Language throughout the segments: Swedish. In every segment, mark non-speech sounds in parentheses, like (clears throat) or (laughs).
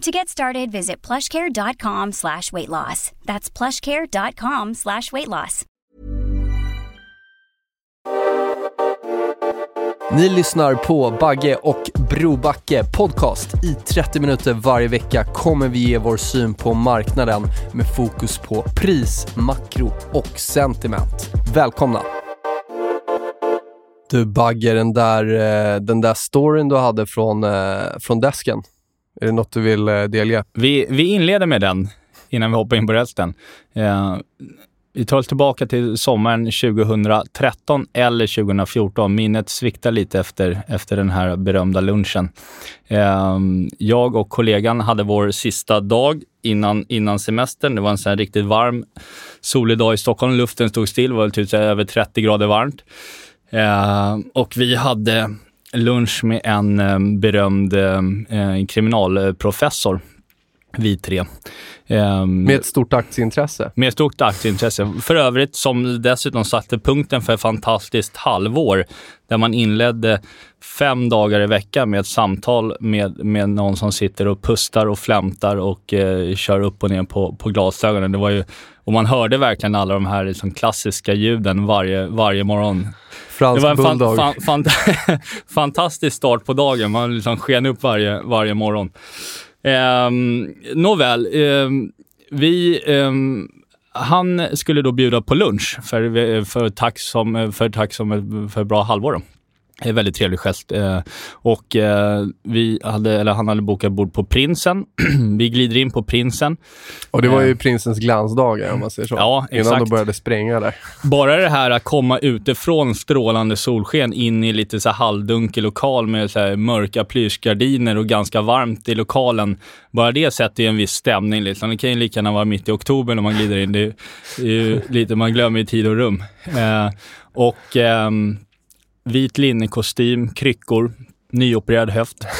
To get started, visit plushcare.com slash weight loss. That's plushcare.com slash weight loss. Ni lyssnar på Bagge och Brobacke podcast. I 30 minuter varje vecka kommer vi ge vår syn på marknaden med fokus på pris, makro och sentiment. Välkomna! Du Bagge, den där, eh, den där storyn du hade från, eh, från desken. Är det något du vill eh, delge? Vi, vi inleder med den innan vi hoppar in på resten. Eh, vi tar oss tillbaka till sommaren 2013 eller 2014. Minnet sviktar lite efter, efter den här berömda lunchen. Eh, jag och kollegan hade vår sista dag innan, innan semestern. Det var en sån här riktigt varm, solig dag i Stockholm. Luften stod still, det var typ över 30 grader varmt. Eh, och vi hade lunch med en eh, berömd eh, kriminalprofessor, vi tre. Um, med ett stort aktieintresse? Med ett stort aktieintresse. För övrigt som dessutom satte punkten för ett fantastiskt halvår där man inledde fem dagar i veckan med ett samtal med, med någon som sitter och pustar och flämtar och eh, kör upp och ner på, på glasögonen. Det var ju, och man hörde verkligen alla de här liksom, klassiska ljuden varje, varje morgon. Fransk det var en fan, fan, fan, (laughs) fantastisk start på dagen. Man liksom sken upp varje, varje morgon. Um, nåväl, um, vi, um, han skulle då bjuda på lunch för, för tack som, för, tack som för bra halvår. Då. En väldigt trevlig gest. Eh, och eh, vi hade, eller han hade bokat bord på Prinsen. (clears throat) vi glider in på Prinsen. Och det var ju eh, prinsens glansdagar om man säger så. Ja, exakt. Innan de började spränga där. Bara det här att komma utifrån strålande solsken in i lite så halvdunkel lokal med så mörka plyschgardiner och ganska varmt i lokalen. Bara det sätter ju en viss stämning. Liksom. Det kan ju lika gärna vara mitt i oktober när man glider in. Det är ju lite, man glömmer ju tid och rum. Och ehm, vit linnekostym, kryckor, nyopererad höft. (laughs)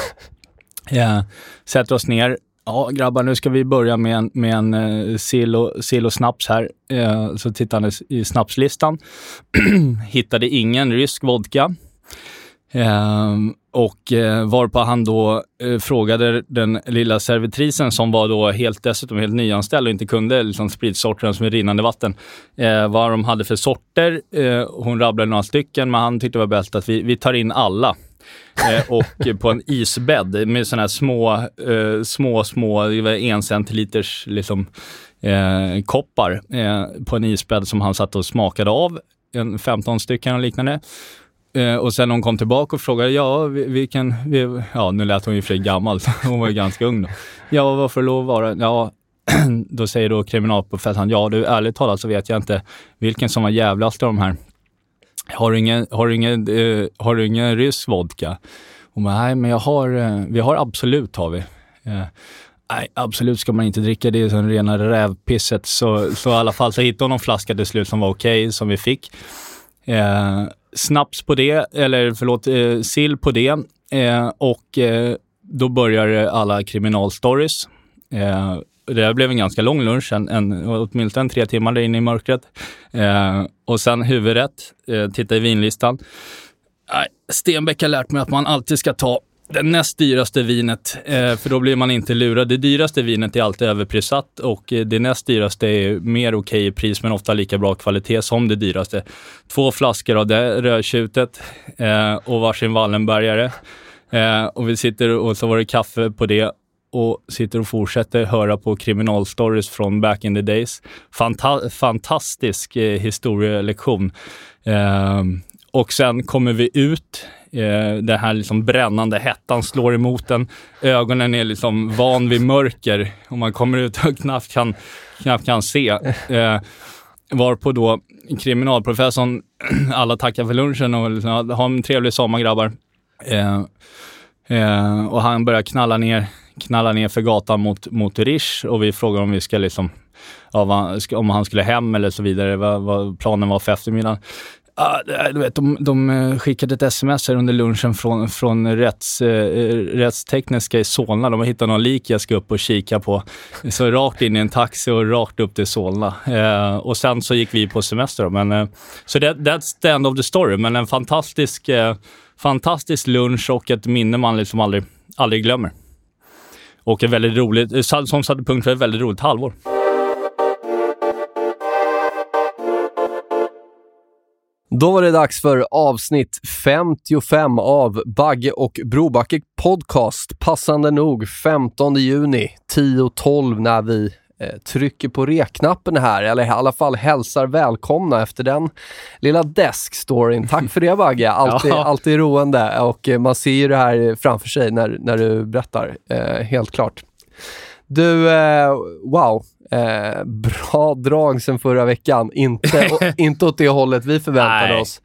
Ja, sätter oss ner. Ja, grabbar, nu ska vi börja med en, med en uh, sill, och, sill och snaps här. Uh, så tittade han i snapslistan. (clears throat) Hittade ingen rysk vodka. Uh, och eh, varpå han då eh, frågade den lilla servitrisen som var då helt, dessutom helt nyanställd och inte kunde liksom, spritsorterna som är rinnande vatten, eh, vad de hade för sorter. Eh, hon rabblade några stycken, men han tyckte det var bäst att vi, vi tar in alla. Eh, och på en isbädd med sådana här små, eh, små, små en centiliters liksom, eh, koppar eh, på en isbädd som han satt och smakade av. En 15 stycken och liknande. Eh, och sen hon kom tillbaka och frågade, ja, vilken, vi, ja nu lät hon ju för gammal, (laughs) hon var ju ganska ung då. Ja, varför lov vara? Ja, (clears throat) då säger då kriminalprofessorn, ja du ärligt talat så vet jag inte vilken som var jävligast av de här. Har du ingen, har du ingen, eh, har du ingen rysk vodka? Hon bara, nej men jag har, eh, vi har Absolut har vi. Eh, nej, Absolut ska man inte dricka, det är som rena rävpisset. Så, så i alla fall så hittade hon någon flaska till slut som var okej, okay, som vi fick. Eh, snaps på det, eller förlåt, eh, sill på det. Eh, och eh, då börjar alla kriminalstories. Eh, det blev en ganska lång lunch, en, en, åtminstone tre timmar där inne i mörkret. Eh, och sen huvudrätt, eh, titta i vinlistan. Stenbeck har lärt mig att man alltid ska ta det näst dyraste vinet, eh, för då blir man inte lurad. Det dyraste vinet är alltid överprissatt och eh, det näst dyraste är mer okej okay i pris, men ofta lika bra kvalitet som det dyraste. Två flaskor av det rödtjutet eh, och varsin Wallenbergare. Och vi sitter och så var det kaffe på det och sitter och fortsätter höra på kriminalstories från back in the days. Fanta fantastisk historielektion. Och sen kommer vi ut eh, den här liksom brännande hettan slår emot en. Ögonen är liksom van vid mörker och man kommer ut och knappt kan, knappt kan se. Eh, varpå då kriminalprofessorn, (clears throat) alla tackar för lunchen och liksom, ha en trevlig sommar grabbar. Eh, eh, och han börjar knalla ner, knalla ner för gatan mot, mot Rish och vi frågar om vi ska liksom, ja, om han skulle hem eller så vidare, vad, vad planen var för eftermiddagen. Du vet, de, de eh, skickade ett sms här under lunchen från, från rätts, eh, eh, rättstekniska i Solna. De har hittat någon lik jag ska upp och kika på. Så rakt in i en taxi och rakt upp till Solna. Eh, och sen så gick vi på semester. Men, eh, så that, that's the end of the story. Men en fantastisk, eh, fantastisk lunch och ett minne man liksom aldrig, aldrig glömmer. Och en väldigt roligt, eh, som satte punkt för ett väldigt roligt halvår. Då var det dags för avsnitt 55 av Bagge och Brobacke Podcast. Passande nog 15 juni 10.12 när vi eh, trycker på reknappen här, eller i alla fall hälsar välkomna efter den lilla desk-storyn. Tack för det Bagge, (laughs) alltid, ja. alltid roande och eh, man ser ju det här framför sig när, när du berättar, eh, helt klart. Du, eh, wow, Eh, bra drag sen förra veckan. Inte, (laughs) inte åt det hållet vi förväntade Nej. oss.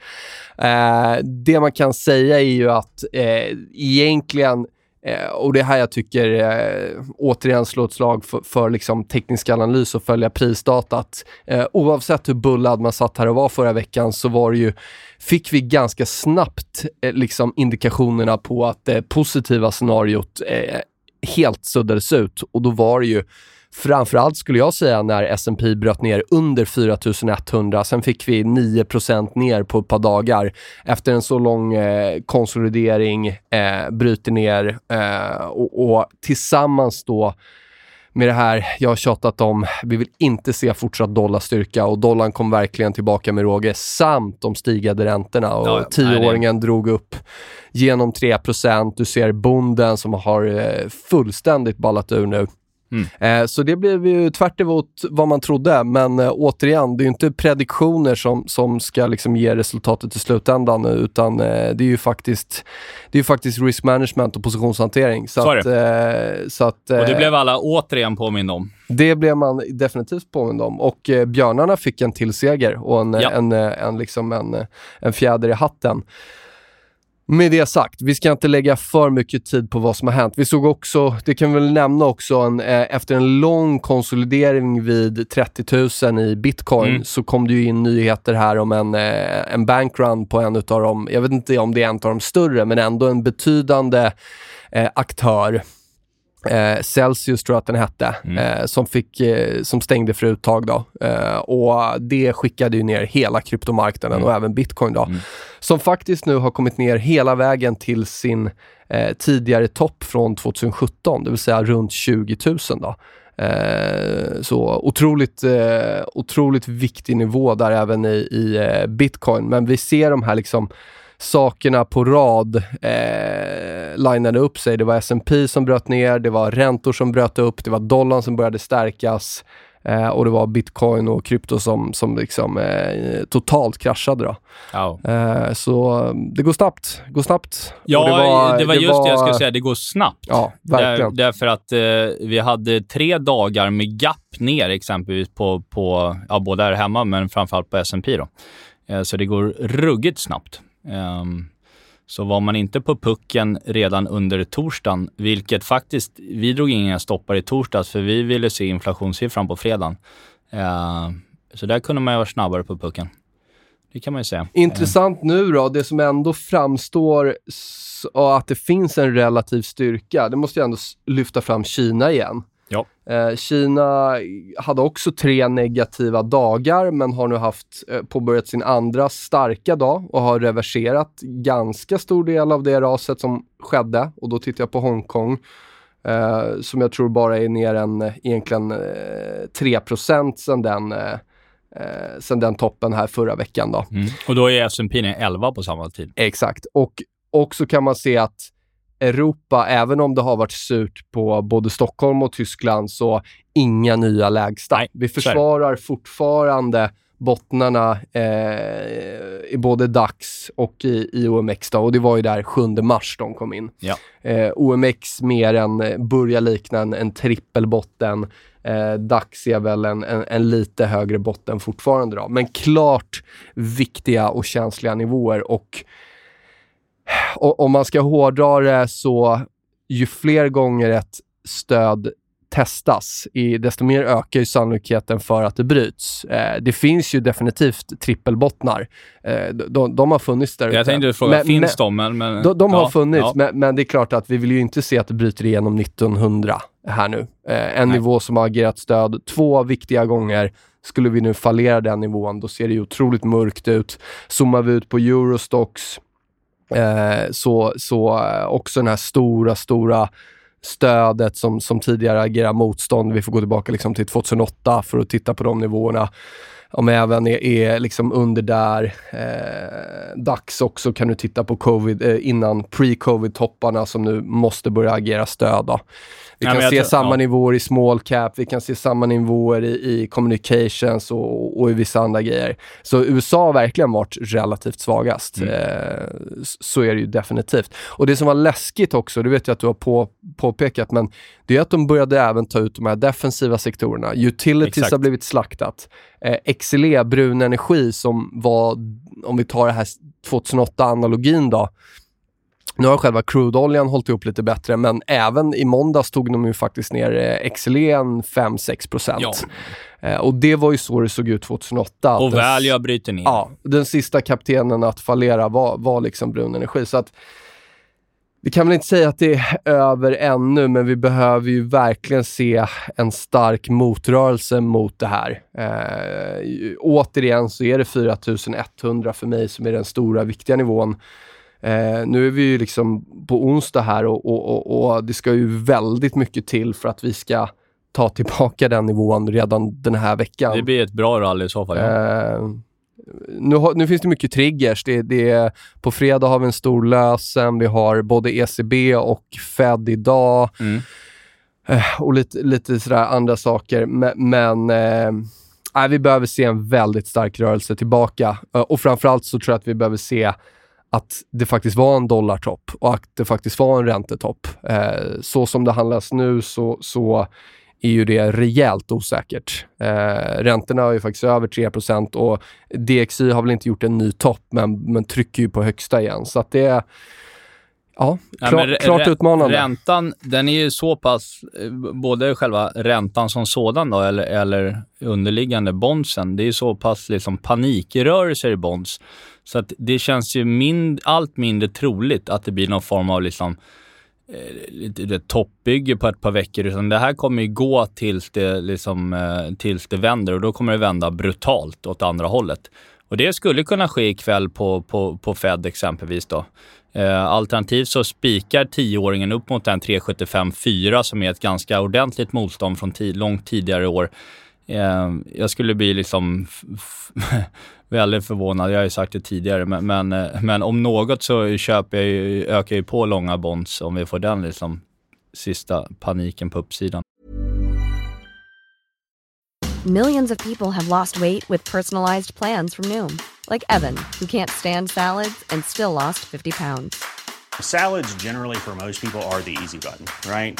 Eh, det man kan säga är ju att eh, egentligen Eh, och det är här jag tycker, eh, återigen slå ett slag för, för liksom teknisk analys och följa prisdatat. Eh, oavsett hur bullad man satt här och var förra veckan så var det ju, fick vi ganska snabbt eh, liksom indikationerna på att det positiva scenariot eh, helt suddades ut och då var det ju Framförallt skulle jag säga när S&P bröt ner under 4100. Sen fick vi 9% ner på ett par dagar. Efter en så lång eh, konsolidering, eh, bryter ner eh, och, och tillsammans då med det här jag har tjatat om, vi vill inte se fortsatt dollarstyrka och dollarn kom verkligen tillbaka med råge samt de stigande räntorna och ja, tioåringen drog upp genom 3% Du ser bonden som har eh, fullständigt ballat ur nu. Mm. Eh, så det blev ju tvärt vad man trodde, men eh, återigen, det är inte prediktioner som, som ska liksom ge resultatet i slutändan, utan eh, det är ju faktiskt, det är faktiskt risk management och positionshantering. Så, så att, eh, så att, och det blev alla återigen påminna om. Det blev man definitivt påmind om och björnarna fick en till seger och en, ja. en, en, liksom en, en fjäder i hatten. Med det sagt, vi ska inte lägga för mycket tid på vad som har hänt. Vi såg också, det kan vi väl nämna också, en, eh, efter en lång konsolidering vid 30 000 i bitcoin mm. så kom det ju in nyheter här om en, eh, en bankrun på en av de, jag vet inte om det är en av de större, men ändå en betydande eh, aktör Eh, Celsius tror jag att den hette, mm. eh, som, fick, eh, som stängde för uttag. Då. Eh, och det skickade ju ner hela kryptomarknaden mm. och även bitcoin. Då, mm. Som faktiskt nu har kommit ner hela vägen till sin eh, tidigare topp från 2017, det vill säga runt 20 000. Då. Eh, så otroligt, otroligt viktig nivå där även i, i bitcoin. Men vi ser de här liksom sakerna på rad eh, linade upp sig. Det var S&P som bröt ner, det var räntor som bröt upp, det var dollarn som började stärkas eh, och det var bitcoin och krypto som, som liksom eh, totalt kraschade. Oh. Eh, så det går snabbt. Går snabbt. Ja, det var, det var, just var... det jag skulle säga. Det går snabbt. Ja. Där, därför att eh, vi hade tre dagar med gap ner exempelvis på, på ja, både här hemma men framförallt på S&P då. Eh, så det går ruggigt snabbt. Um, så var man inte på pucken redan under torsdagen, vilket faktiskt, vi drog inga stoppar i torsdags för vi ville se inflationssiffran på fredagen. Uh, så där kunde man ju vara snabbare på pucken. Det kan man ju säga. Ehm. Intressant nu då, det som ändå framstår att det finns en relativ styrka, det måste jag ändå lyfta fram Kina igen. Ja. Eh, Kina hade också tre negativa dagar, men har nu haft eh, påbörjat sin andra starka dag och har reverserat ganska stor del av det raset som skedde. Och då tittar jag på Hongkong, eh, som jag tror bara är ner en eh, egentligen eh, 3 sen den eh, sen den toppen här förra veckan. Då. Mm. Och då är S&P 11 på samma tid. Exakt. Och också kan man se att Europa, även om det har varit surt på både Stockholm och Tyskland, så inga nya lägsta. Nej, Vi försvarar fortfarande bottnarna eh, i både DAX och i, i OMX. Då, och det var ju där 7 mars de kom in. Ja. Eh, OMX mer än, eh, börjar likna en, en trippelbotten. Eh, DAX är väl en, en, en, lite högre botten fortfarande. Då. Men klart viktiga och känsliga nivåer. Och, och om man ska hårdra det så, ju fler gånger ett stöd testas, i, desto mer ökar ju sannolikheten för att det bryts. Eh, det finns ju definitivt trippelbottnar. Eh, de, de, har funnits där Jag tänkte fråga, men, finns de? Men, men, de, de ja, har funnits, ja. men, men, det är klart att vi vill ju inte se att det bryter igenom 1900 här nu. Eh, en Nej. nivå som har agerat stöd två viktiga gånger. Skulle vi nu fallera den nivån, då ser det ju otroligt mörkt ut. Zoomar vi ut på Eurostox, eh, så, så eh, också den här stora, stora stödet som, som tidigare agerar motstånd. Vi får gå tillbaka liksom till 2008 för att titta på de nivåerna. Om även är, är liksom under där. Eh, DAX också kan du titta på covid, eh, innan pre-covid-topparna som nu måste börja agera stöd. Då. Vi kan se tror, samma ja. nivåer i small cap, vi kan se samma nivåer i, i communications och, och, i vissa andra grejer. Så USA har verkligen varit relativt svagast. Mm. Eh, så är det ju definitivt. Och det som var läskigt också, det vet jag att du har på, påpekat, men det är att de började även ta ut de här defensiva sektorerna. Utilities Exakt. har blivit slaktat. Eh, XLE, brun energi, som var, om vi tar det här 2008-analogin då, nu har själva crudeoljan hållit ihop lite bättre, men även i måndags tog de ju faktiskt ner eh, XLE'n 5-6 ja. eh, Och det var ju så det såg ut 2008. Och Valia bryter ner. Ja, den sista kaptenen att fallera var, var liksom brun energi. Så att, vi kan väl inte säga att det är över ännu, men vi behöver ju verkligen se en stark motrörelse mot det här. Eh, återigen så är det 4100 för mig som är den stora viktiga nivån. Eh, nu är vi ju liksom på onsdag här och, och, och, och, det ska ju väldigt mycket till för att vi ska ta tillbaka den nivån redan den här veckan. Det blir ett bra rally i så fall. Ja. Eh, nu, har, nu, finns det mycket triggers. Det, det, på fredag har vi en stor lösen. Vi har både ECB och Fed idag. Mm. Eh, och lite, lite sådär andra saker. Men, men eh, vi behöver se en väldigt stark rörelse tillbaka. Eh, och framförallt så tror jag att vi behöver se att det faktiskt var en dollartopp och att det faktiskt var en räntetopp. Eh, så som det handlas nu så, så är ju det rejält osäkert. Eh, räntorna är ju faktiskt över 3% och DXY har väl inte gjort en ny topp, men, men trycker ju på högsta igen. Så att det är Ja, klar, ja klart utmanande. Räntan, den är ju så pass, eh, både själva räntan som sådan då, eller, eller underliggande bondsen, det är så pass liksom panikrörelser i bonds. Så att det känns ju mind, allt mindre troligt att det blir någon form av liksom eh, toppbygge på ett par veckor, utan det här kommer ju gå tills det, liksom, eh, tills det vänder och då kommer det vända brutalt åt andra hållet. Och det skulle kunna ske ikväll på, på, på Fed exempelvis då. Eh, alternativt så spikar tioåringen upp mot den 375-4 som är ett ganska ordentligt motstånd från långt tidigare år. Eh, jag skulle bli liksom (laughs) väldigt förvånad, jag har ju sagt det tidigare, men, men, eh, men om något så köper jag ju, ökar jag på långa bonds om vi får den liksom sista paniken på uppsidan. Millions of people have lost weight with personalized plans from Noom. Like Evan, who can't stand salads and still lost 50 pounds. Salads generally for most people are the easy button, right?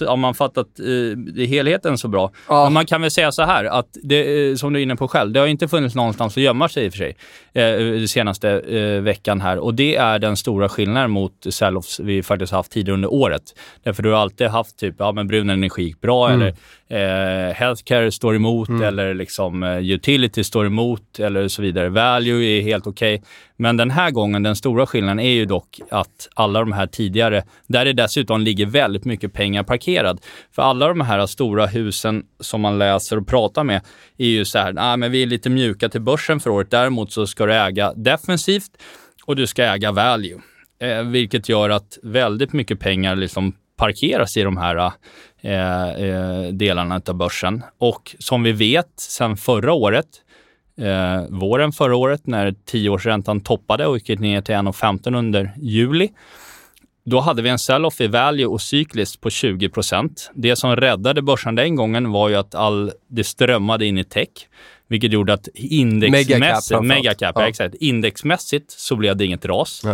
har man fattat eh, helheten så bra. Ja. Men man kan väl säga så här, att det, eh, som du är inne på själv, det har inte funnits någonstans att gömma sig i och för sig eh, den senaste eh, veckan här. Och det är den stora skillnaden mot sell-offs vi faktiskt haft tidigare under året. Därför du har alltid haft typ, ja men brun energi gick bra Mm. eller eh, healthcare står emot eller liksom eh, utility står emot eller så vidare. Value är helt okej. Men den här gången, den stora skillnaden är ju dock att alla de här tidigare, där det dessutom ligger väldigt mycket pengar parkerad. För alla de här stora husen som man läser och pratar med är ju så här, nej men vi är lite mjuka till börsen för året. Däremot så ska du äga defensivt och du ska äga value. Eh, vilket gör att väldigt mycket pengar liksom parkeras i de här eh, eh delarna av börsen. Och som vi vet sedan förra året, eh, våren förra året när tioårsräntan toppade och gick ner till 1,15 under juli. Då hade vi en sell-off i value och cykliskt på 20% Det som räddade börsen den gången var ju att all, det strömmade in i tech, vilket gjorde att indexmässigt, Megacap megacap, ja. Exakt, indexmässigt så blev det inget ras.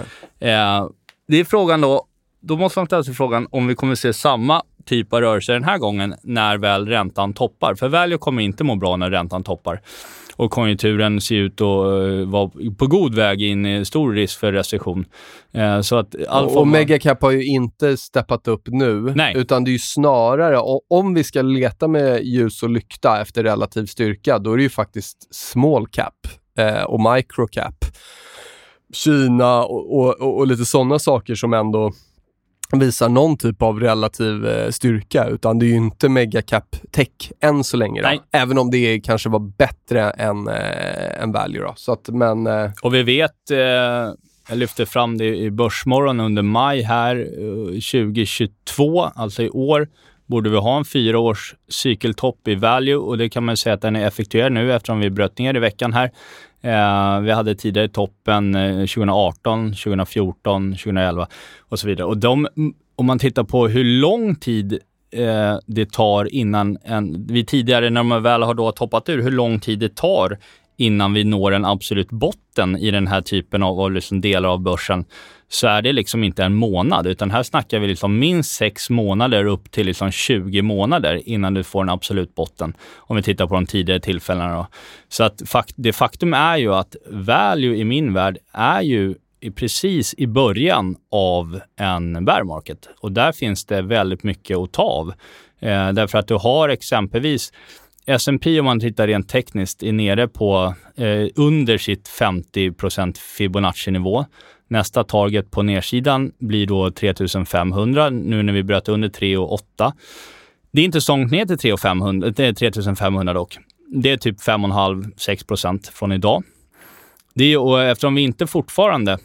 Eh, det är frågan då, då måste man ställa sig frågan om vi kommer se samma typ av rörelse den här gången när väl räntan toppar. För value kommer inte må bra när räntan toppar. Och konjunkturen ser ut att eh, vara på god väg in i stor risk för recession. Eh, så att all och, och Megacap har ju inte steppat upp nu, Nej. utan det är ju snarare, om vi ska leta med ljus och lykta efter relativ styrka, då är det ju faktiskt small cap eh, och micro cap. Kina och, och, och lite sådana saker som ändå visar någon typ av relativ eh, styrka, utan det är ju inte megacap tech än så länge. Då. Även om det kanske var bättre än, eh, än value. Då. Så att, men, eh, Och vi vet, eh, jag lyfte fram det i Börsmorgon under maj här, eh, 2022, alltså i år, borde vi ha en fyra års cykeltopp i value och det kan man säga att den är effektuerad nu eftersom vi bröt ner i veckan här. Eh, vi hade tidigare toppen 2018, 2014, 2011 och så vidare. Och de, om man tittar på hur lång tid eh, det tar innan en, vi tidigare när man väl har då toppat ur, hur lång tid det tar innan vi når en absolut botten i den här typen av, av liksom delar av börsen, så är det liksom inte en månad, utan här snackar vi liksom minst sex månader upp till liksom 20 månader innan du får en absolut botten, om vi tittar på de tidigare tillfällena. Då. Så att fakt det faktum är ju att value i min värld är ju precis i början av en bear market och där finns det väldigt mycket att ta av. Eh, därför att du har exempelvis S&P om man tittar rent tekniskt är nere på eh, under sitt 50 Fibonacci-nivå. Nästa target på nedsidan blir då 3500 nu när vi bröt under 3 och 8. Det är inte så långt ner till 3 500, det är 3500 dock. Det är typ 5,5-6% från idag. Det är, och eftersom vi inte fortfarande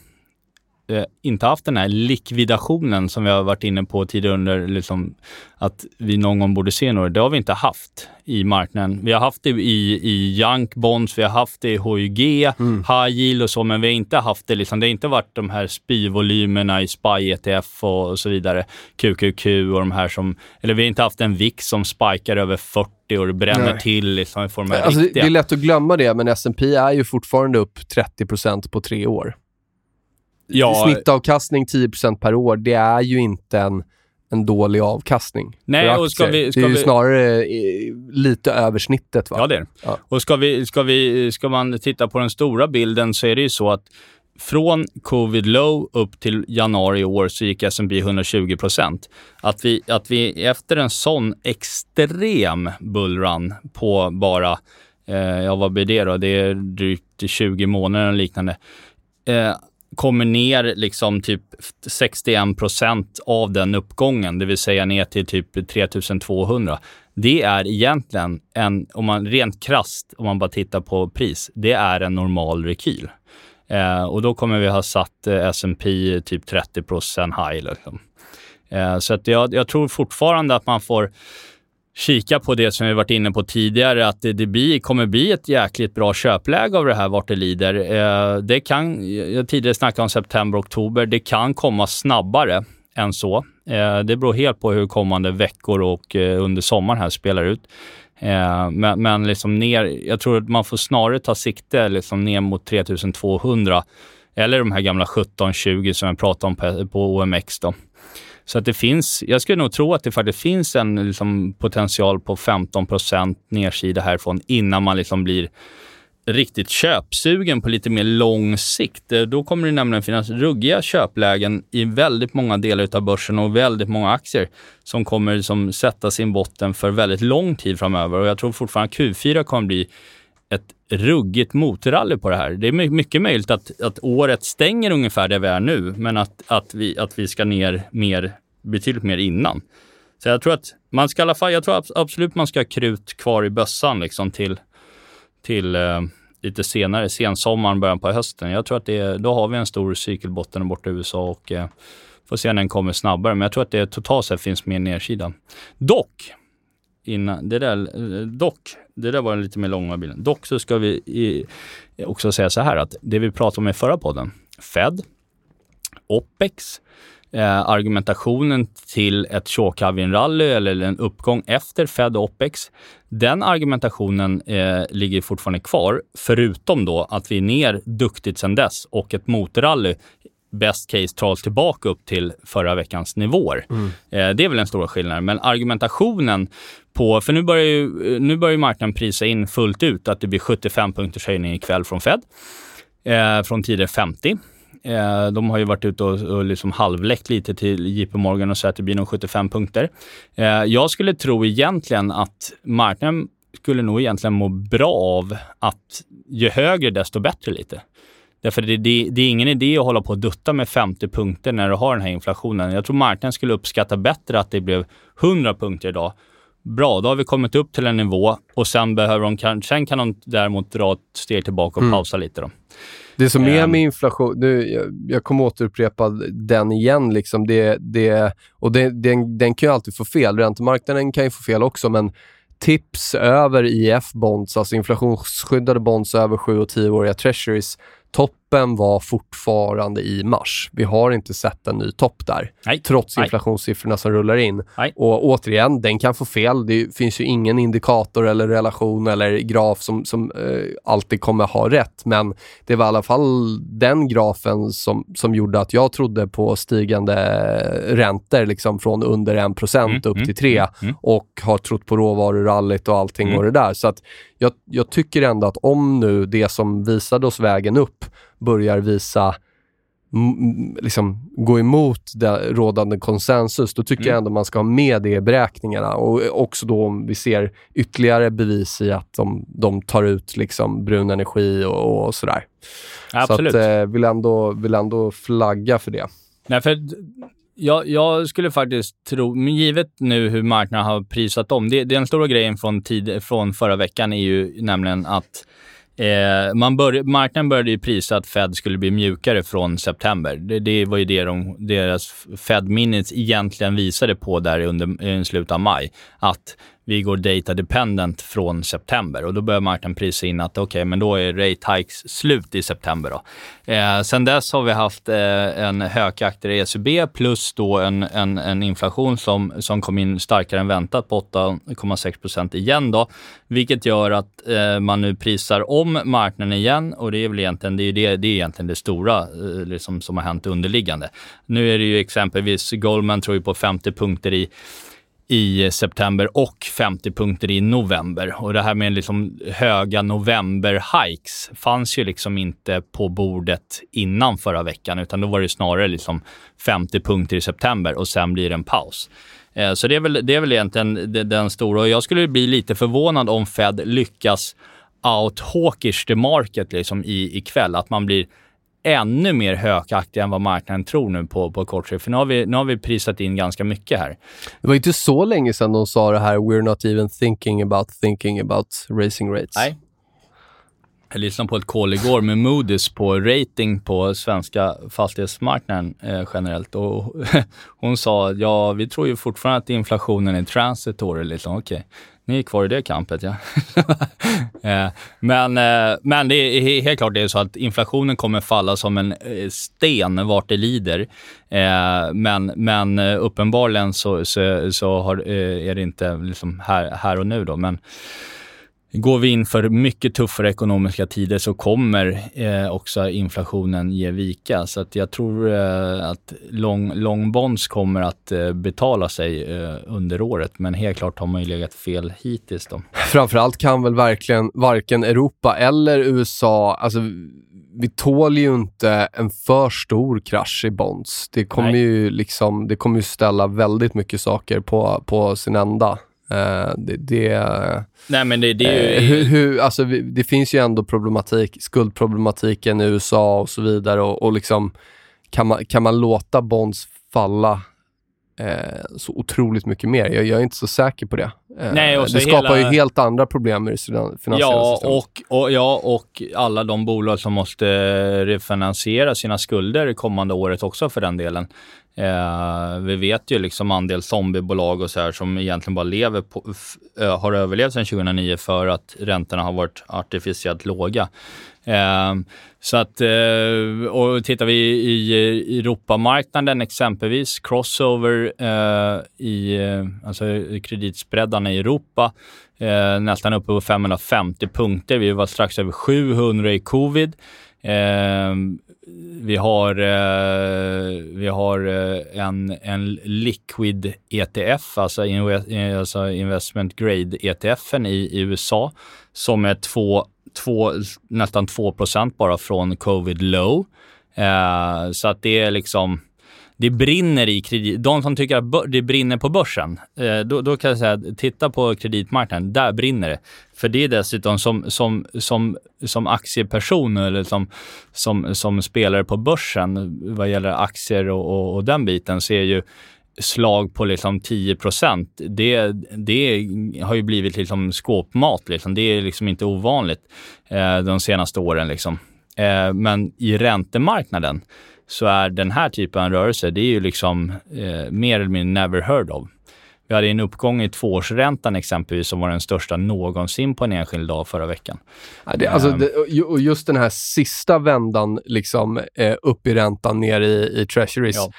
eh, inte haft den här likvidationen som vi har varit inne på tidigare under, liksom, att vi någon gång borde se några. Det har vi inte haft i marknaden. Vi har haft det i, i Junk Bonds, vi har haft det i HYG, High Yield och så, men vi har inte haft det, liksom, det har inte varit de här spyvolymerna i SPY ETF och, och så vidare, QQQ och de här som, eller vi har inte haft en VIX som spikar över 40 och det bränner Nej. till liksom, i form av alltså, det, riktiga. det är lätt att glömma det, men S&P är ju fortfarande upp 30% på tre år. Ja, Snittavkastning 10% per år, det är ju inte en, en dålig avkastning. Nej, och ska vi- ska det är ju vi- snarare eh, lite över snittet. Va? Ja, det är. Ja. Och ska, vi, ska, vi, ska man titta på den stora bilden så är det ju så att från covid low upp till januari i år så gick S&P 120 Att vi, att vi efter en sån extrem bullrun på bara, eh, ja vad blir det då? Det är drygt 20 månader eller liknande. Eh, kommer ner liksom typ 61% av den uppgången, det vill säga ner till typ 3200. Det är egentligen en, om man rent krast, om man bara tittar på pris, det är en normal rekyl. Eh, och då kommer vi ha satt eh, S&P typ 30 high. Liksom. Eh, så att jag, jag tror fortfarande att man får kika på det som vi varit inne på tidigare, att det, det blir, kommer bli ett jäkligt bra köpläge av det här vart det lider. Eh, det kan, jag tidigare snackade om september, oktober, det kan komma snabbare än så. Eh, det beror helt på hur kommande veckor och eh, under sommaren här spelar ut. Eh, men men liksom ner, jag tror att man får snarare ta sikte liksom ner mot 3200 eller de här gamla 1720 som jag pratade om på, på OMX. Då. Så att det finns, jag skulle nog tro att det faktiskt finns en liksom, potential på 15% nedsida härifrån innan man liksom blir riktigt köpsugen på lite mer lång sikt. Eh, då kommer det nämligen finnas ruggiga köplägen i väldigt många delar av börsen och väldigt många aktier som kommer liksom sätta sin botten för väldigt lång tid framöver. Och jag tror fortfarande att Q4 kommer bli ett ruggigt motrally på det här. Det är mycket möjligt att, att året stänger ungefär där vi är nu, men att, att, vi, att vi ska ner mer, betydligt mer innan. Så jag tror att man ska i alla fall, jag tror absolut man ska ha krut kvar i bössan liksom till till eh, lite senare, sensommaren, början på hösten. Jag tror att det, då har vi en stor cykelbotten borta i USA och eh, får se när den kommer snabbare. Men jag tror att det totalt sett finns mer nedsida. Dock, innan, det där, eh, dock, det där var lite mer långa bilden. Dock så ska vi i, också säga så här att det vi pratade om i förra podden, Fed, OPEX, eh, argumentationen till ett Shawkavin-rally eller en uppgång efter Fed och OPEX, den argumentationen eh, ligger fortfarande kvar, förutom då att vi är ner duktigt sedan dess och ett motorrally best case tas tillbaka upp till förra veckans nivåer. Mm. Eh, det är väl den stora skillnaden. Men argumentationen på, för nu börjar ju, nu börjar marknaden prisa in fullt ut att det blir 75 punkters höjning ikväll från Fed. Eh, från tidigare 50. Eh, de har ju varit ute och, och liksom halvläckt lite till JP Morgan och sagt att det blir nog 75 punkter. Eh, jag skulle tro egentligen att marknaden skulle nog egentligen må bra av att ju högre desto bättre lite. Därför det, det, det, är ingen idé att hålla på och dutta med 50 punkter när du har den här inflationen. Jag tror marknaden skulle uppskatta bättre att det blev 100 punkter idag. Bra, då har vi kommit upp till en nivå och sen, behöver de, sen kan de däremot dra ett steg tillbaka och mm. pausa lite. Då. Det som är med inflation, nu, jag, jag kommer återupprepa den igen, liksom det, det, och det, den, den kan ju alltid få fel. Räntemarknaden kan ju få fel också, men tips över IF-bonds, alltså inflationsskyddade bonds över 7 och 10-åriga treasuries, topp toppen var fortfarande i mars. Vi har inte sett en ny topp där, Nej. trots Nej. inflationssiffrorna som rullar in. Nej. Och återigen, den kan få fel. Det finns ju ingen indikator eller relation eller graf som, som eh, alltid kommer ha rätt. Men det var i alla fall den grafen som, som gjorde att jag trodde på stigande räntor liksom från under 1 mm, upp mm, till 3 mm, mm, och har trott på råvarurallyt och allting mm. och det där. Så att jag, jag tycker ändå att om nu det som visade oss vägen upp börjar visa liksom gå emot det rådande konsensus, då tycker mm. jag ändå man ska ha med det i beräkningarna. Och också då om vi ser ytterligare bevis i att de, de tar ut liksom brun energi och, och sådär. Absolut. Så att, eh, vill, ändå, vill ändå flagga för det. Nej, för jag, jag, skulle faktiskt tro, men givet nu hur marknaden har prisat om, det, den stora grejen från, tid, från förra veckan är ju nämligen att Eh, man bör, marknaden började ju prisa att Fed skulle bli mjukare från september. Det, det var ju det de, deras Fed Minutes egentligen visade på där under i slutet av maj. Att vi går data dependent från september och då börjar marknaden prisa in att okej, okay, men då är rate hikes slut i september. Då. Eh, sen dess har vi haft eh, en högaktig ECB plus då en, en, en, inflation som, som kom in starkare än väntat på 8,6 procent igen då, vilket gör att eh, man nu prisar om marknaden igen och det är väl egentligen det, är det, det, är egentligen det stora eh, liksom, som har hänt underliggande. Nu är det ju exempelvis Goldman tror ju på 50 punkter i i september och 50 punkter i november. Och det här med liksom höga november-hikes fanns ju liksom inte på bordet innan förra veckan, utan då var det snarare liksom 50 punkter i september och sen blir det en paus. Eh, så det är väl, det är väl egentligen den stora. Och jag skulle bli lite förvånad om Fed lyckas out hawkish the market liksom i, ikväll. Att man blir ännu mer hökaktiga än vad marknaden tror nu på, på kort sikt. För nu har, vi, nu har vi prisat in ganska mycket här. Det var inte så länge sedan de sa det här “We're not even thinking about thinking about raising rates”. Nej. Jag lyssnade på ett call igår med Moody's på rating på svenska fastighetsmarknaden eh, generellt. Och (laughs) hon sa ja, vi tror ju fortfarande att inflationen är transitory. Liksom. Okay. Ni är kvar i det kampet, ja. (laughs) Eh, men, eh, men det är helt klart det är så att inflationen kommer falla som en eh, sten vart det lider. Men, men uppenbarligen så, så, så har, är det inte liksom här, här och nu. Då. Men, Går vi in för mycket tuffare ekonomiska tider så kommer eh, också inflationen ge vika. Så att jag tror eh, att long, long bonds kommer att eh, betala sig eh, under året. Men helt klart har man ju legat fel hittills. Då. Framförallt kan väl verkligen varken Europa eller USA, alltså vi tål ju inte en för stor krasch i bonds. Det kommer, ju, liksom, det kommer ju ställa väldigt mycket saker på, på sin ända. Uh, det, det, Nej, men det, det är ju... Hur, hur, alltså, vi, det finns ju ändå problematik, skuldproblematiken i USA och så vidare. Och, och liksom, kan, man, kan man låta bonds falla eh, så otroligt mycket mer. Jag, jag, är inte så säker på det. Eh, Nej, det skapar hela... ju helt andra problem i det finansiella ja, systemet. Och, och, ja, och alla de bolag som måste refinansiera sina skulder kommande året också för den delen. Eh, vi vet ju liksom andel zombiebolag och så här som egentligen bara lever på, har överlevt sedan 2009 för att räntorna har varit artificiellt låga. Eh, så att, eh, och tittar vi i Europamarknaden exempelvis, crossover eh, i eh, alltså kreditspreadarna i Europa, eh, nästan uppe på 550 punkter. Vi var strax över 700 i covid. Eh, vi har, eh, vi har eh, en, en liquid ETF, alltså, in, eh, alltså investment grade ETFen i, i USA, som är två, två, nästan 2% bara från covid low. Eh, så att det är liksom det brinner i kredit. De som tycker att det brinner på börsen, eh, då, då, kan jag säga titta på kreditmarknaden, där brinner det. För det är dessutom som, som, som, som aktieperson eller som, som, som spelare på börsen vad gäller aktier och, och, och den biten så är ju slag på liksom 10 det, det har ju blivit liksom skåpmat. Liksom. Det är liksom inte ovanligt eh, de senaste åren. Liksom. Eh, men i räntemarknaden så är den här typen av rörelse, det är ju liksom eh, mer eller mindre never heard of. Vi hade en uppgång i tvåårsräntan exempelvis som var den största någonsin på en enskild dag förra veckan. Ja, det, alltså, ehm. det, och just den här sista vändan liksom, eh, upp i räntan, ner i, i treasuries. Ja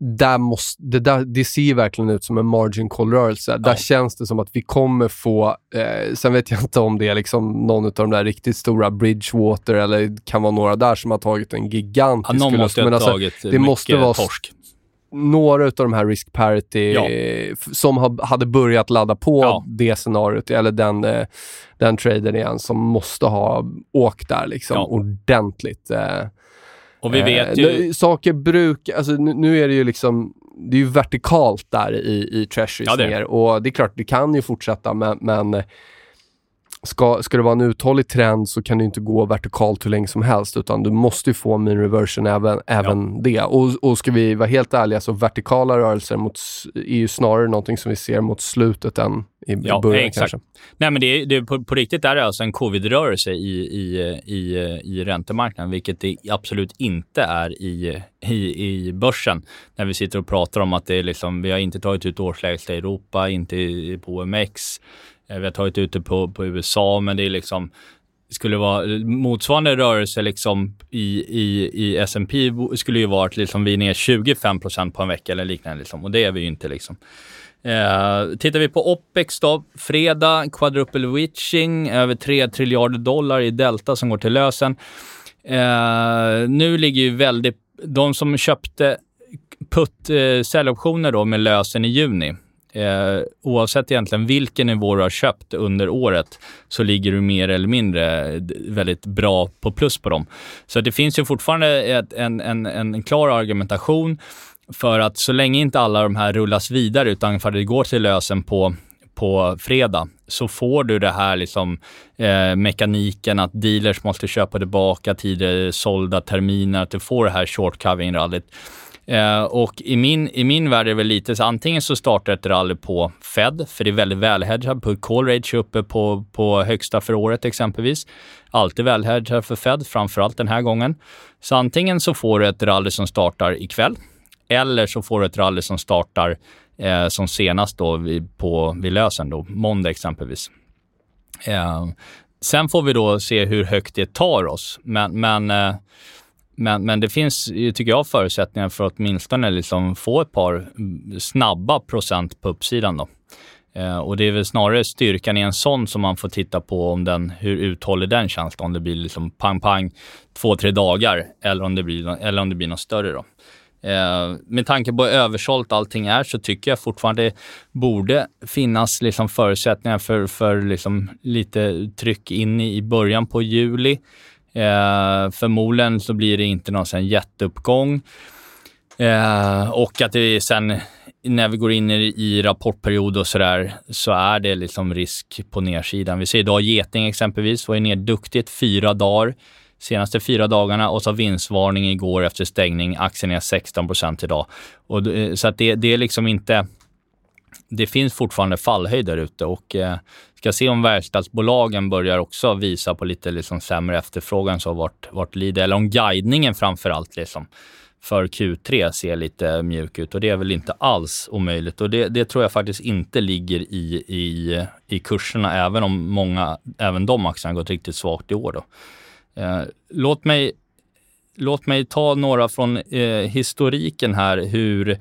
där måste, det, där, det ser verkligen ut som en margin call-rörelse. Ja. Där känns det som att vi kommer få... Eh, sen vet jag inte om det är liksom någon av de där riktigt stora Bridgewater eller det kan vara några där som har tagit en gigantisk ja, någon måste ha alltså, tagit det måste vara torsk. Några av de här risk parity ja. som ha, hade börjat ladda på ja. det scenariot, eller den, eh, den traden igen, som måste ha åkt där liksom ordentligt. Eh, och vi vet ju... Eh, saker brukar... Alltså, nu, nu, är det ju liksom... Det är ju vertikalt där i, i treasuries ja, ner. Och det är klart, det kan ju fortsätta men, men ska, ska det vara en uthållig trend så kan du inte gå vertikalt hur länge som helst utan du måste ju få min reversion även, även ja. det. Och, och ska vi vara helt ärliga så vertikala rörelser mot, är ju snarare någonting som vi ser mot slutet än i ja, början exakt. kanske. Nej, men det det på, på, riktigt är det alltså en covid-rörelse i, i, i, i räntemarknaden, vilket det absolut inte är i, i, i börsen. När vi sitter och pratar om att det är liksom, vi har inte tagit ut årslägsta i Europa, inte på OMX. Eh, vi har tagit ut det på, på USA, men det är liksom skulle vara motsvarande rörelse liksom i, i, i S&P skulle ju vara att liksom vi är ner 25% på en vecka eller liknande. Liksom. Och det är vi ju inte. Liksom. Eh, tittar vi på OPEX då, fredag, quadruple witching, över 3 triljarder dollar i delta som går till lösen. Eh, nu ligger ju väldigt, de som köpte putt eh, säljoptioner då med lösen i juni, eh, oavsett egentligen vilken nivå du har köpt under året så ligger du mer eller mindre eh, väldigt bra på plus på dem. Så det finns ju fortfarande ett, en, en, en klar argumentation för att så länge inte alla de här rullas vidare utan för att det går till lösen på på fredag så får du det här liksom, eh, mekaniken att dealers måste köpa tillbaka tidigare sålda terminer, att du får det här short covering-rallyt. Eh, och i min, i min värld är det väl lite så antingen så startar ett rally på Fed, för det är väldigt välhedgat, på call rage uppe på, på högsta för året exempelvis. Alltid välhedgat för Fed, framförallt den här gången. Så antingen så får du ett rally som startar ikväll, eller så får du ett rally som startar eh, som senast då vid, på, vid lösen, då, måndag exempelvis. Eh, sen får vi då se hur högt det tar oss, men, men eh, men, men det finns, tycker jag, förutsättningar för att åtminstone liksom få ett par snabba procent på uppsidan. Då. Eh, och det är väl snarare styrkan i en sån som man får titta på om den, hur uthållig den känns. Om det blir liksom pang-pang två, tre dagar eller om det blir, eller om det blir något större. Då. Eh, med tanke på hur översålt allting är så tycker jag fortfarande det borde finnas liksom förutsättningar för, för liksom lite tryck in i början på juli. Eh, förmodligen så blir det inte någon sån jätteuppgång. Eh, och att det sen när vi går in i, i rapportperiod och sådär så är det liksom risk på nedsidan. Vi ser idag Geting exempelvis var ju ner duktigt fyra dagar senaste fyra dagarna och så vinstvarning igår efter stängning. Aktien är 16 procent idag. Och, eh, så att det, det är liksom inte... Det finns fortfarande fallhöjd där ute och eh, ska se om verkstadsbolagen börjar också visa på lite liksom sämre efterfrågan så vart, vart lider, eller om guidningen framför allt liksom för Q3 ser lite mjuk ut och det är väl inte alls omöjligt och det, det tror jag faktiskt inte ligger i, i, i kurserna även om många, även de aktierna gått riktigt svagt i år. Då. Eh, låt, mig, låt mig ta några från eh, historiken här hur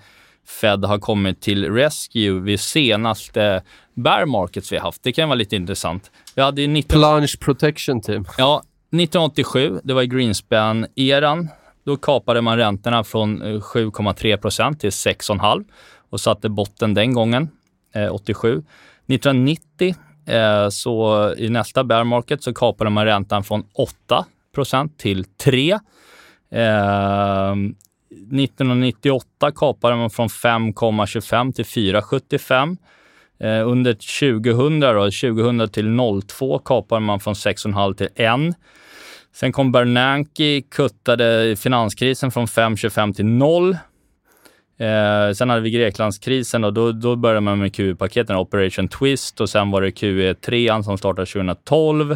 Fed har kommit till rescue vid senaste bear markets vi haft. Det kan vara lite intressant. Vi hade 19... Plunge Protection Team. Ja, 1987, det var i Greenspan-eran. Då kapade man räntorna från 7,3 eh, till 6,5 och satte botten den gången, eh, 87. 1990 Eh, så i nästa bear market så kapade man räntan från 8% till 3 eh, 1998 kapade man från 5,25 till 4,75. Eh, under 2000, då, 2000 till 02 kapade man från 6,5 till 1. Sen kom Bernanke, kuttade finanskrisen från 5,25 till 0. Eh, sen hade vi Greklandskrisen och då, då började man med QE-paketen, Operation Twist och sen var det QE3 som startade 2012.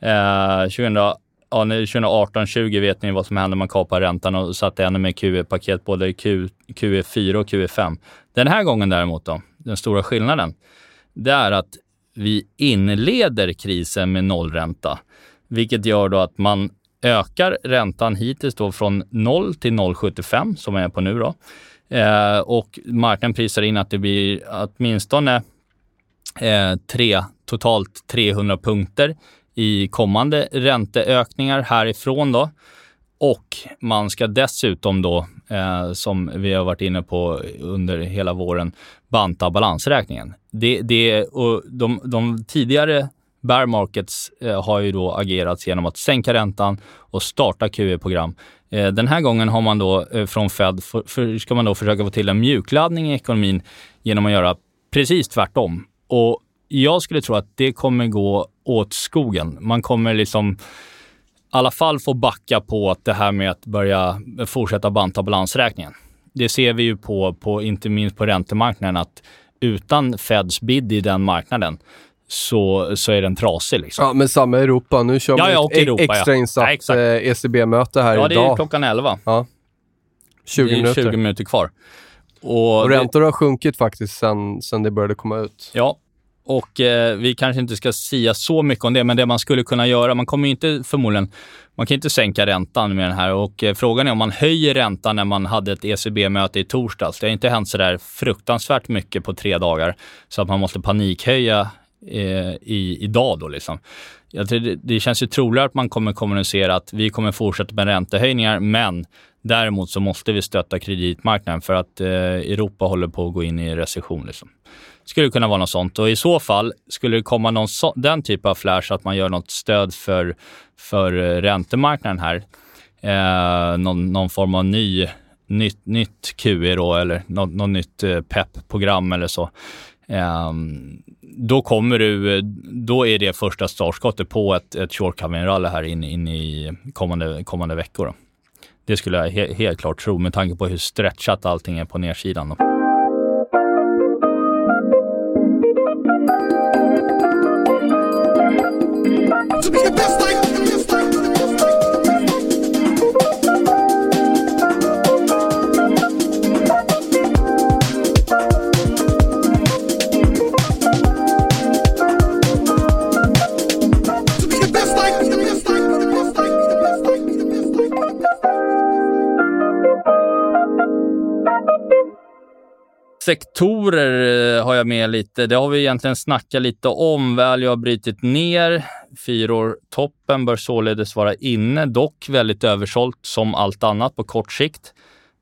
Eh, ja, 2018-20 vet ni vad som hände, man kapade räntan och satte ännu mer QE-paket, både Q, QE4 och QE5. Den här gången däremot då, den stora skillnaden, det är att vi inleder krisen med nollränta, vilket gör då att man ökar räntan hittills då från 0 till 0,75 som är på nu då. Eh, och marknaden prisar in att det blir åtminstone eh, tre, totalt 300 punkter i kommande ränteökningar härifrån då. Och man ska dessutom då, eh, som vi har varit inne på under hela våren, banta balansräkningen. Det, det, och de, de tidigare bear markets eh, har ju då agerat genom att sänka räntan och starta QE-program. Eh, den här gången har man då eh, från Fed, för, för, ska man då försöka få till en mjukladdning i ekonomin genom att göra precis tvärtom. Och jag skulle tro att det kommer gå åt skogen. Man kommer liksom i alla fall få backa på att det här med att börja fortsätta banta balansräkningen. Det ser vi ju på, på inte minst på räntemarknaden, att utan Feds bid i den marknaden så, så är den trasig. Liksom. Ja, men samma Europa. Nu kör ja, ja, vi ett Europa, extrainsatt ja. ECB-möte här ja, idag. Ja, det är klockan 11. Ja. 20 det är minuter. 20 minuter kvar. Och, och räntor har sjunkit faktiskt sen, sen det började komma ut. Ja, och eh, vi kanske inte ska sia så mycket om det, men det man skulle kunna göra, man kommer ju inte förmodligen, man kan inte sänka räntan med den här och eh, frågan är om man höjer räntan när man hade ett ECB-möte i torsdags. Det har inte hänt så där fruktansvärt mycket på tre dagar så att man måste panikhöja eh, i, idag då liksom. Jag tror det, det känns ju troligare att man kommer kommunicera att vi kommer fortsätta med räntehöjningar, men däremot så måste vi stötta kreditmarknaden för att eh, Europa håller på att gå in i recession. Liksom. Skulle kunna vara något sånt och i så fall skulle det komma någon så, den typ av flash att man gör något stöd för, för eh, räntemarknaden här. Eh, någon, någon form av ny nytt, nytt QE då, eller något, något nytt eh, PEP-program eller så. eh, då kommer du, eh, då är det första startskottet på ett, ett short rally här in, in i kommande, kommande veckor. Då. Det skulle jag he, helt klart tro med tanke på hur stretchat allting är på nedsidan. Då. Sektorer eh, har jag med lite. Det har vi egentligen snackat lite om. Value har brutit ner. Fyror, toppen, bör således vara inne, dock väldigt översålt som allt annat på kort sikt.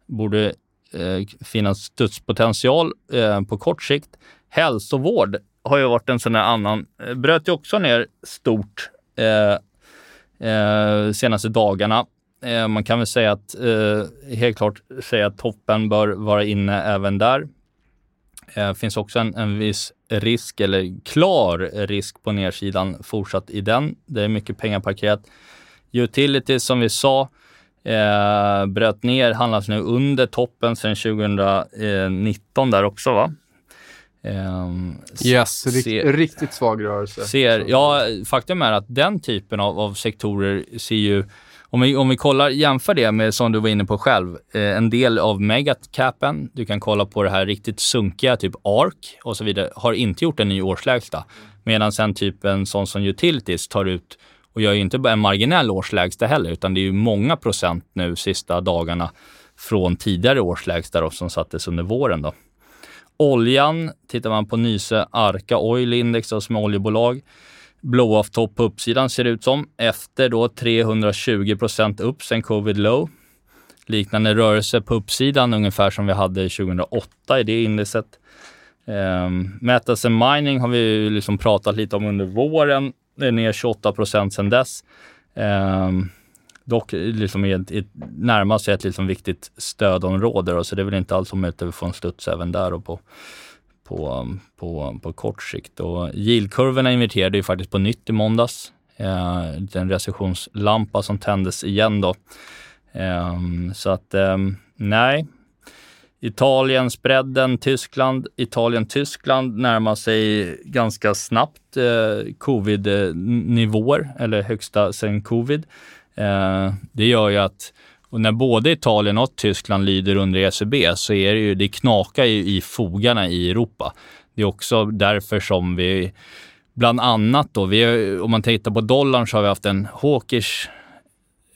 Borde eh, finnas studspotential eh, på kort sikt. Hälsovård har ju varit en sån här annan. Eh, bröt ju också ner stort eh, eh, senaste dagarna. Eh, man kan väl säga att, eh, helt klart säga att toppen bör vara inne även där. Det eh, finns också en, en viss risk, eller klar risk på nedsidan fortsatt i den. Det är mycket pengar parkerat. Utilities som vi sa, eh, bröt ner, handlas nu under toppen sedan 2019 där också va? Um, yes, rikt, ser, riktigt svag rörelse. Ser, ja, faktum är att den typen av, av sektorer ser ju om vi, om vi kollar, jämför det med, som du var inne på själv, eh, en del av megacapen, du kan kolla på det här riktigt sunkiga, typ ARK och så vidare, har inte gjort en ny årslägsta. Medan sen typ en sån som Utilities tar ut och gör ju inte bara en marginell årslägsta heller, utan det är ju många procent nu sista dagarna från tidigare årslägsta då, som sattes under våren. Då. Oljan, tittar man på Nyse Arca Oil Index då, som är oljebolag, blow-off topp på uppsidan ser det ut som. Efter då 320 procent upp sen covid low. Liknande rörelse på uppsidan ungefär som vi hade 2008 i det indexet. Ehm, um, Metals and Mining har vi liksom pratat lite om under våren. Det är ner 28 procent sen dess. Um, dock liksom ett, ett, närmast ett liksom viktigt stödområde. Då, så det är väl inte alls omöjligt att vi får en studs även där och på, på, på, på kort sikt. Och yieldkurvorna inverterade ju faktiskt på nytt i måndags. Eh, en recessionslampa som tändes igen då. Eh, så att eh, nej. Italien, spreaden, Tyskland, Italien-Tyskland närmar sig ganska snabbt eh, covid-nivåer, eller högsta sen covid. Eh, det gör ju att och när både Italien och Tyskland lyder under ECB så är det ju, det knakar ju i fogarna i Europa. Det är också därför som vi, bland annat då, vi, om man tittar på dollarn så har vi haft en hawkish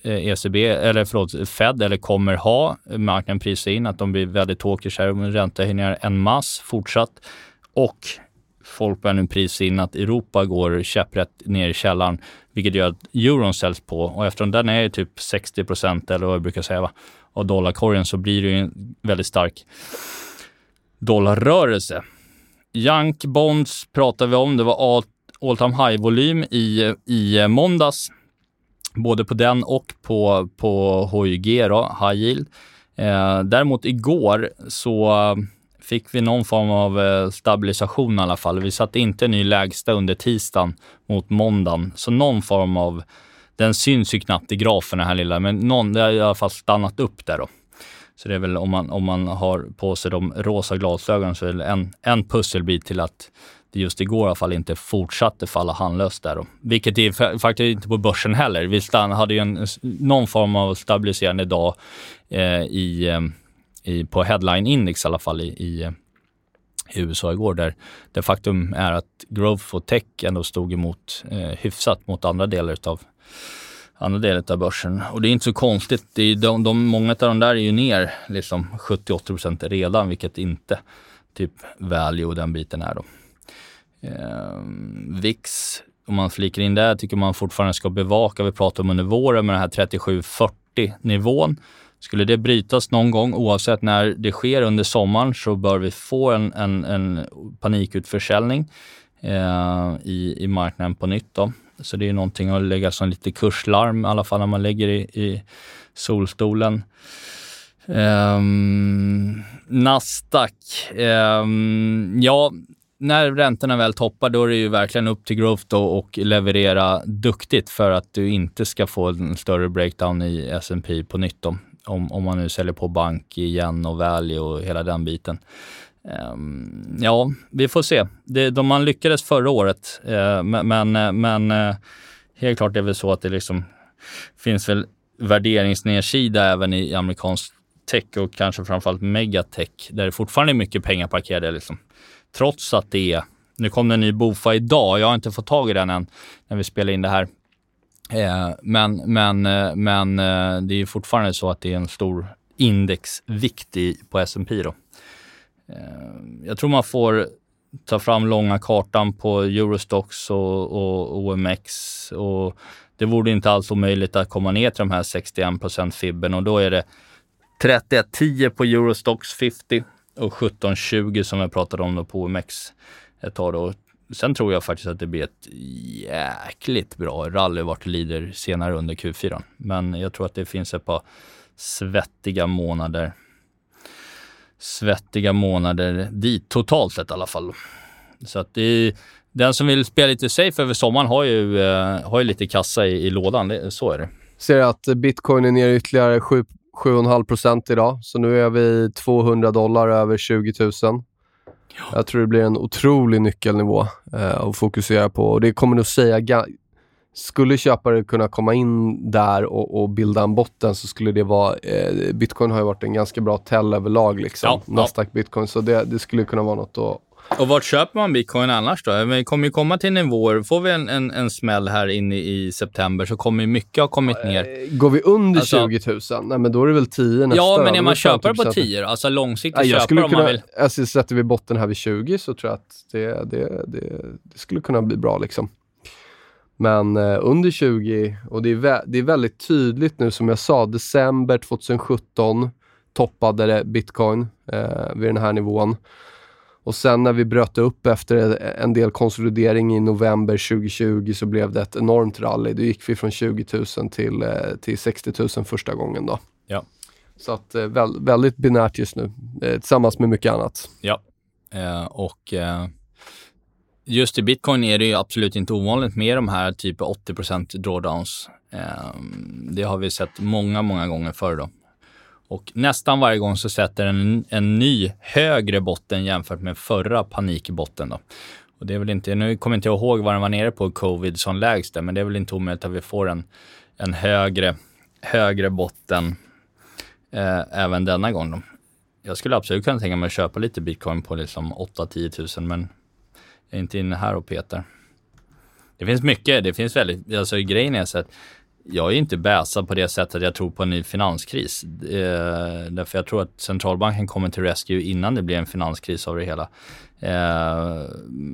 eh, ECB, eller förlåt, Fed, eller kommer ha, marknaden prisar in att de blir väldigt hawkish här med räntehöjningar en mass fortsatt. Och folk börjar nu prisa in att Europa går käpprätt ner i källaren, vilket gör att euron säljs på. Och eftersom den är typ 60 procent, eller vad jag brukar säga, va, av dollarkorgen så blir det ju en väldigt stark dollarrörelse. Junk Bonds pratar vi om. Det var all, all time high-volym i, i måndags. Både på den och på, på HYG, då, high yield. Eh, däremot igår så fick vi någon form av eh, stabilisation i alla fall. Vi satte inte ny lägsta under tisdagen mot måndagen, så någon form av den syns ju knappt i grafen den här lilla, men någon, det har i alla fall stannat upp där då. Så det är väl om man, om man har på sig de rosa glasögonen så är det en, en pusselbit till att det just igår i alla fall inte fortsatte falla handlöst där. Då. Vilket det faktiskt inte på börsen heller. Vi stann, hade ju en, någon form av stabiliserande dag eh, i eh, i, på headline-index i alla fall i, i, i, USA igår där det faktum är att growth och tech ändå stod emot eh, hyfsat mot andra delar utav andra delar av börsen. Och det är inte så konstigt. Det är de, de, många av de där är ju ner liksom 70-80 redan, vilket inte typ value och den biten är då. Eh, VIX, om man flikar in där, tycker man fortfarande ska bevaka. Vi pratade om under våren med den här 37-40 nivån. Skulle det brytas någon gång, oavsett när det sker under sommaren, så bör vi få en, en, en panikutförsäljning eh, i, i marknaden på nytt. Då. Så det är någonting att lägga som lite kurslarm, i alla fall när man lägger i, i solstolen. Um, Nasdaq. Um, ja, när räntorna väl toppar, då är det ju verkligen upp till growth då och leverera duktigt för att du inte ska få en större breakdown i S&P på nytt. Då om, om man nu säljer på bank igen och value och hela den biten. Um, ja, vi får se. Det, de man lyckades förra året, uh, men, men uh, helt klart är det väl så att det liksom finns väl värderingsnedsida även i amerikansk tech och kanske framförallt megatech där det fortfarande är mycket pengar parkerade. Liksom. Trots att det är, nu kom det en ny Bofa idag, jag har inte fått tag i den än när vi spelar in det här. Eh, men men, eh, men eh, det är fortfarande så att det är en stor indexvikt i, på S&P då. jag tror man får ta fram långa kartan på Eurostox och, och OMX. Och det vore inte alls omöjligt att komma ner till de här 61% fibben och då är det 31,10 på Eurostox 50 och 17,20 som jag pratade om då på OMX ett tag. Då. Sen tror jag faktiskt att det blir ett jäkligt bra rally vart det lider senare under Q4. Men jag tror att det finns ett par svettiga månader svettiga månader dit, totalt sett i alla fall. Så att det, den som vill spela lite safe över sommaren har ju, eh, har ju lite kassa i, i lådan, det, så är det. Ser att bitcoin är ner ytterligare 7, 7,5 procent idag, så nu är vi 200 dollar över 20 000. Ja. Jag tror det blir en otrolig nyckelnivå eh, att fokusera på och det kommer nog säga skulle köpare kunna komma in där och, och, bilda en botten så skulle det vara... Eh, bitcoin har ju varit en ganska bra tell överlag, liksom. Ja, Nasdaq ja. bitcoin. Så det, det, skulle kunna vara något att... Och vart köper man bitcoin annars då? Vi kommer ju komma till nivåer, får vi en, en, en smäll här inne i september så kommer mycket ha kommit ner. Eh, går vi under alltså, 20 000, nej men då är det väl 10 nästa Ja, men är man köpare på 10 Alltså långsiktigt ja, köpare om kunna, man vill... Alltså sätter vi botten här vid 20 så tror jag att det, det, det, det skulle kunna bli bra liksom. Men eh, under 20, och det är, det är väldigt tydligt nu som jag sa, december 2017 toppade det bitcoin eh, vid den här nivån. Och sen när vi bröt upp efter en del konsolidering i november 2020 så blev det ett enormt rally. Då gick vi från 20 000 till, eh, till 60 000 första gången. Då. Ja. Så att, eh, väl, väldigt binärt just nu, eh, tillsammans med mycket annat. Ja, eh, och Just i bitcoin är det ju absolut inte ovanligt med de här typ 80% drawdowns. Ehm, det har vi sett många, många gånger förr då. Och nästan varje gång så sätter den en ny högre botten jämfört med förra panikbotten då. Och det är väl inte, nu kommer inte jag ihåg vad den var nere på covid som lägst men det är väl inte omöjligt att vi får en, en högre, högre botten eh, även denna gång. Då. Jag skulle absolut kunna tänka mig att köpa lite bitcoin på liksom 8-10 000 men jag är inte inne här och petar. Det finns mycket, det finns väldigt, alltså grejen är så att jag är inte bäsad på det sättet att jag tror på en ny finanskris. Eh, därför jag tror att centralbanken kommer till rescue innan det blir en finanskris av det hela. Eh,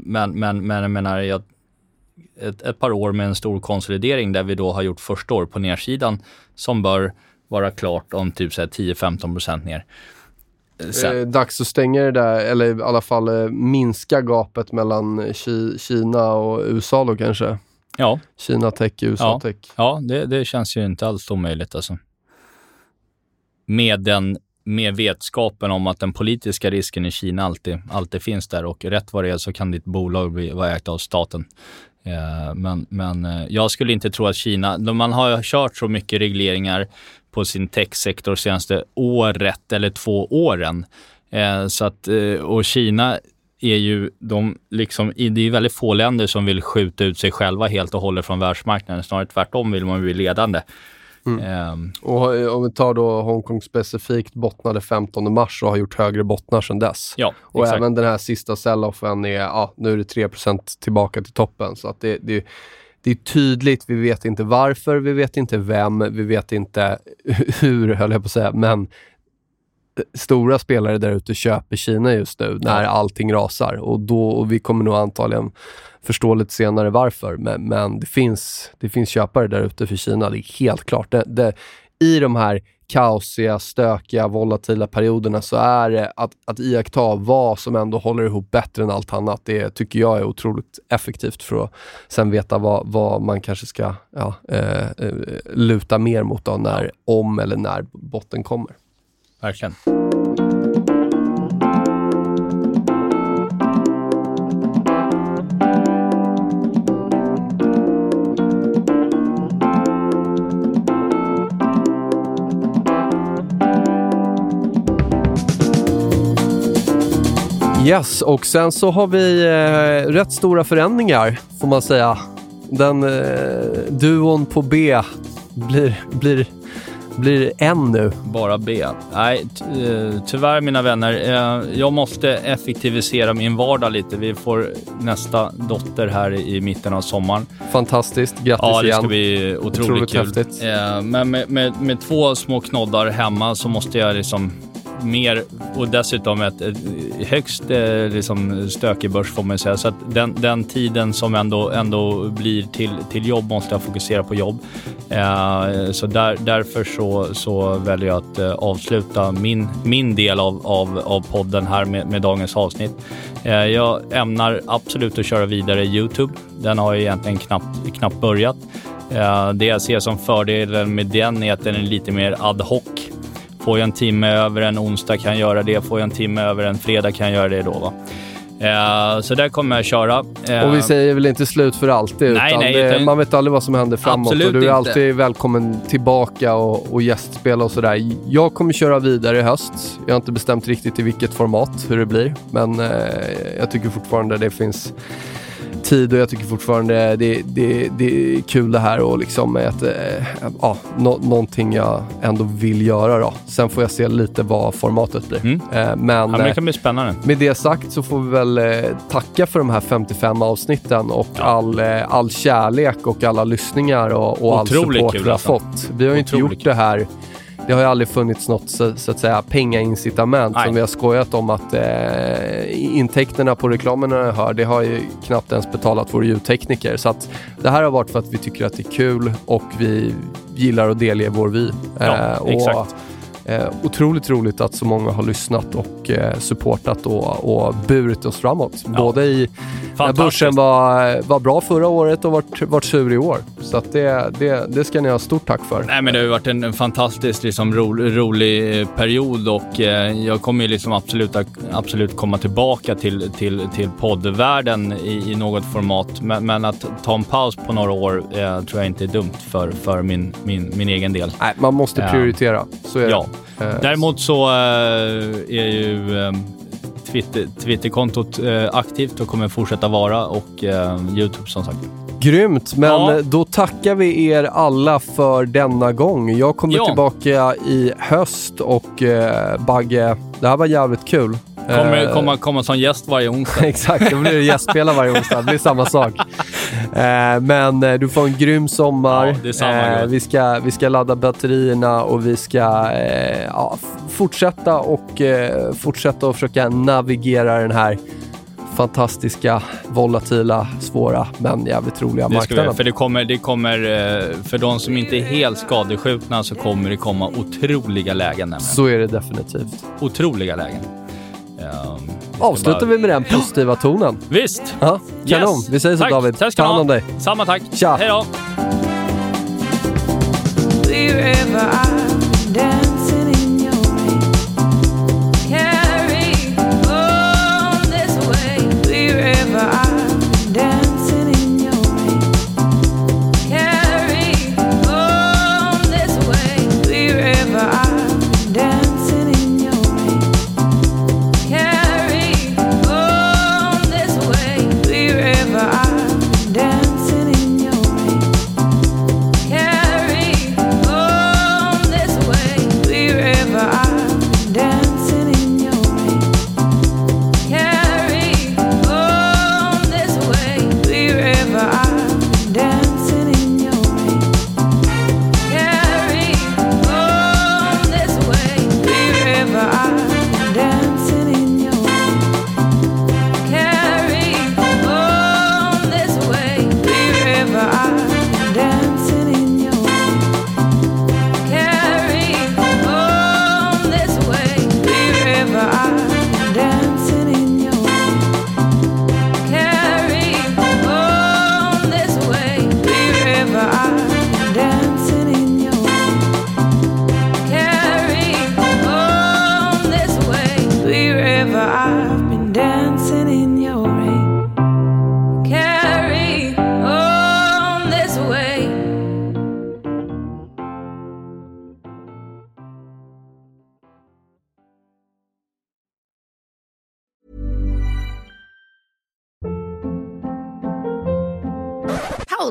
men, men, men jag menar, jag, ett, ett, par år med en stor konsolidering där vi då har gjort första år på nedsidan som bör vara klart om typ 10-15% ner. Eh, sen. Eh, dags att stänga det där, eller i alla fall eh, minska gapet mellan Kina och USA då kanske? Ja. Kina tech, USA ja. tech. Ja, det, det känns ju inte alls omöjligt alltså. Med den med vetskapen om att den politiska risken i Kina alltid, alltid finns där och rätt vad det är så kan ditt bolag bli, vara ägt av staten. Eh, men, men eh, jag skulle inte tro att Kina, man har kört så mycket regleringar på sin techsektor senaste året eller två åren. Eh, så att, och Kina är ju de liksom, det är väldigt få länder som vill skjuta ut sig själva helt och hållet från världsmarknaden. Snarare tvärtom vill man bli ledande. Mm. Um, och om vi tar då Hongkong specifikt, bottnade 15 mars och har gjort högre bottnar sedan dess. Ja, och exakt. även den här sista sell-offen är, ja, nu är det 3% tillbaka till toppen. Så att det, det det är tydligt, vi vet inte varför, vi vet inte vem, vi vet inte (laughs) hur, höll jag på att säga, men stora spelare där ute köper Kina just nu när ja. allting rasar och, då, och vi kommer nog antagligen förstå lite senare varför. Men, men det, finns, det finns köpare där ute för Kina, det är helt klart. Det, det, I de här kaosiga, stökiga, volatila perioderna så är det att, att iaktta vad som ändå håller ihop bättre än allt annat. Det tycker jag är otroligt effektivt för att sen veta vad, vad man kanske ska ja, eh, eh luta mer mot då när, om eller när botten kommer. Verkligen. Yes, och sen så har vi eh, rätt stora förändringar får man säga. Den eh, duon på B blir, blir, blir en nu. Bara B. Nej, eh, tyvärr mina vänner. Eh, jag måste effektivisera min vardag lite. Vi får nästa dotter här i mitten av sommaren. Fantastiskt. Grattis igen. Ja, det ska igen. bli otroligt, otroligt kul. Häftigt. Eh, men med, med, med två små knoddar hemma så måste jag liksom mer och dessutom ett, ett högst eh, liksom stökig börs får man säga. Så att den, den tiden som ändå, ändå blir till, till jobb måste jag fokusera på jobb. Eh, så där, därför så, så väljer jag att eh, avsluta min, min del av, av, av podden här med, med dagens avsnitt. Eh, jag ämnar absolut att köra vidare Youtube. Den har ju egentligen knappt, knappt börjat. Eh, det jag ser som fördelen med den är att den är lite mer ad hoc. Får jag en timme över en onsdag kan jag göra det. Får jag en timme över en fredag kan jag göra det då. Va? Uh, så där kommer jag köra. Och vi säger väl inte slut för alltid, nej, utan, nej, det, utan man vet aldrig vad som händer framåt. och du är alltid inte. välkommen tillbaka och, och gästspela och sådär. Jag kommer köra vidare i höst. Jag har inte bestämt riktigt i vilket format, hur det blir. Men uh, jag tycker fortfarande det finns tid och jag tycker fortfarande det, det, det är kul det här och liksom att, äh, ja, no, någonting jag ändå vill göra då. Sen får jag se lite vad formatet blir. Mm. Äh, men, ja, men det kan bli spännande. Med det sagt så får vi väl tacka för de här 55 avsnitten och ja. all, all kärlek och alla lyssningar och, och all support vi har alltså. fått. Vi har ju inte gjort det här det har ju aldrig funnits något så, så att säga pengaincitament som vi har skojat om att eh, intäkterna på reklamerna jag hör, det har ju knappt ens betalat vår ljudtekniker. Så att det här har varit för att vi tycker att det är kul och vi gillar att delge vår vy. Ja, eh, och, exakt. Eh, otroligt roligt att så många har lyssnat och eh, supportat och, och burit oss framåt. Ja. Både i när börsen var, var bra förra året och varit, varit sur i år. Så det, det, det ska ni ha stort tack för. Nej, men det har varit en, en fantastisk liksom, ro, rolig eh, period och eh, jag kommer liksom absolut, absolut komma tillbaka till, till, till poddvärlden i, i något format. Men, men, att ta en paus på några år eh, tror jag inte är dumt för, för min, min, min egen del. Nej, man måste prioritera. Så är ja. det. Däremot så är ju Twitter, Twitterkontot eh, aktivt och kommer fortsätta vara och eh, Youtube som sagt. Grymt, men ja. då tackar vi er alla för denna gång. Jag kommer ja. tillbaka i höst och eh, Bagge, det här var jävligt kul. Kommer komma, komma som gäst varje onsdag. (laughs) Exakt, då blir det gästspelare varje (laughs) onsdag. Det blir samma sak. Eh, men eh, du får en grym sommar. Ja, det är samma eh, vi, ska, vi ska ladda batterierna och vi ska eh, ja, fortsätta och eh, fortsätta och försöka navigera den här fantastiska, volatila, svåra men jävligt roliga det marknaden. Vi, för det kommer, det kommer, eh, för de som inte är helt skadeskjutna så kommer det komma otroliga lägen. Nämligen. Så är det definitivt. Otroliga lägen. Avslutar vi med den positiva tonen? Visst! Ja, kanon. Yes. Vi säger så tack. David. Ta hand om dig. Samma tack. Tja. Hej då!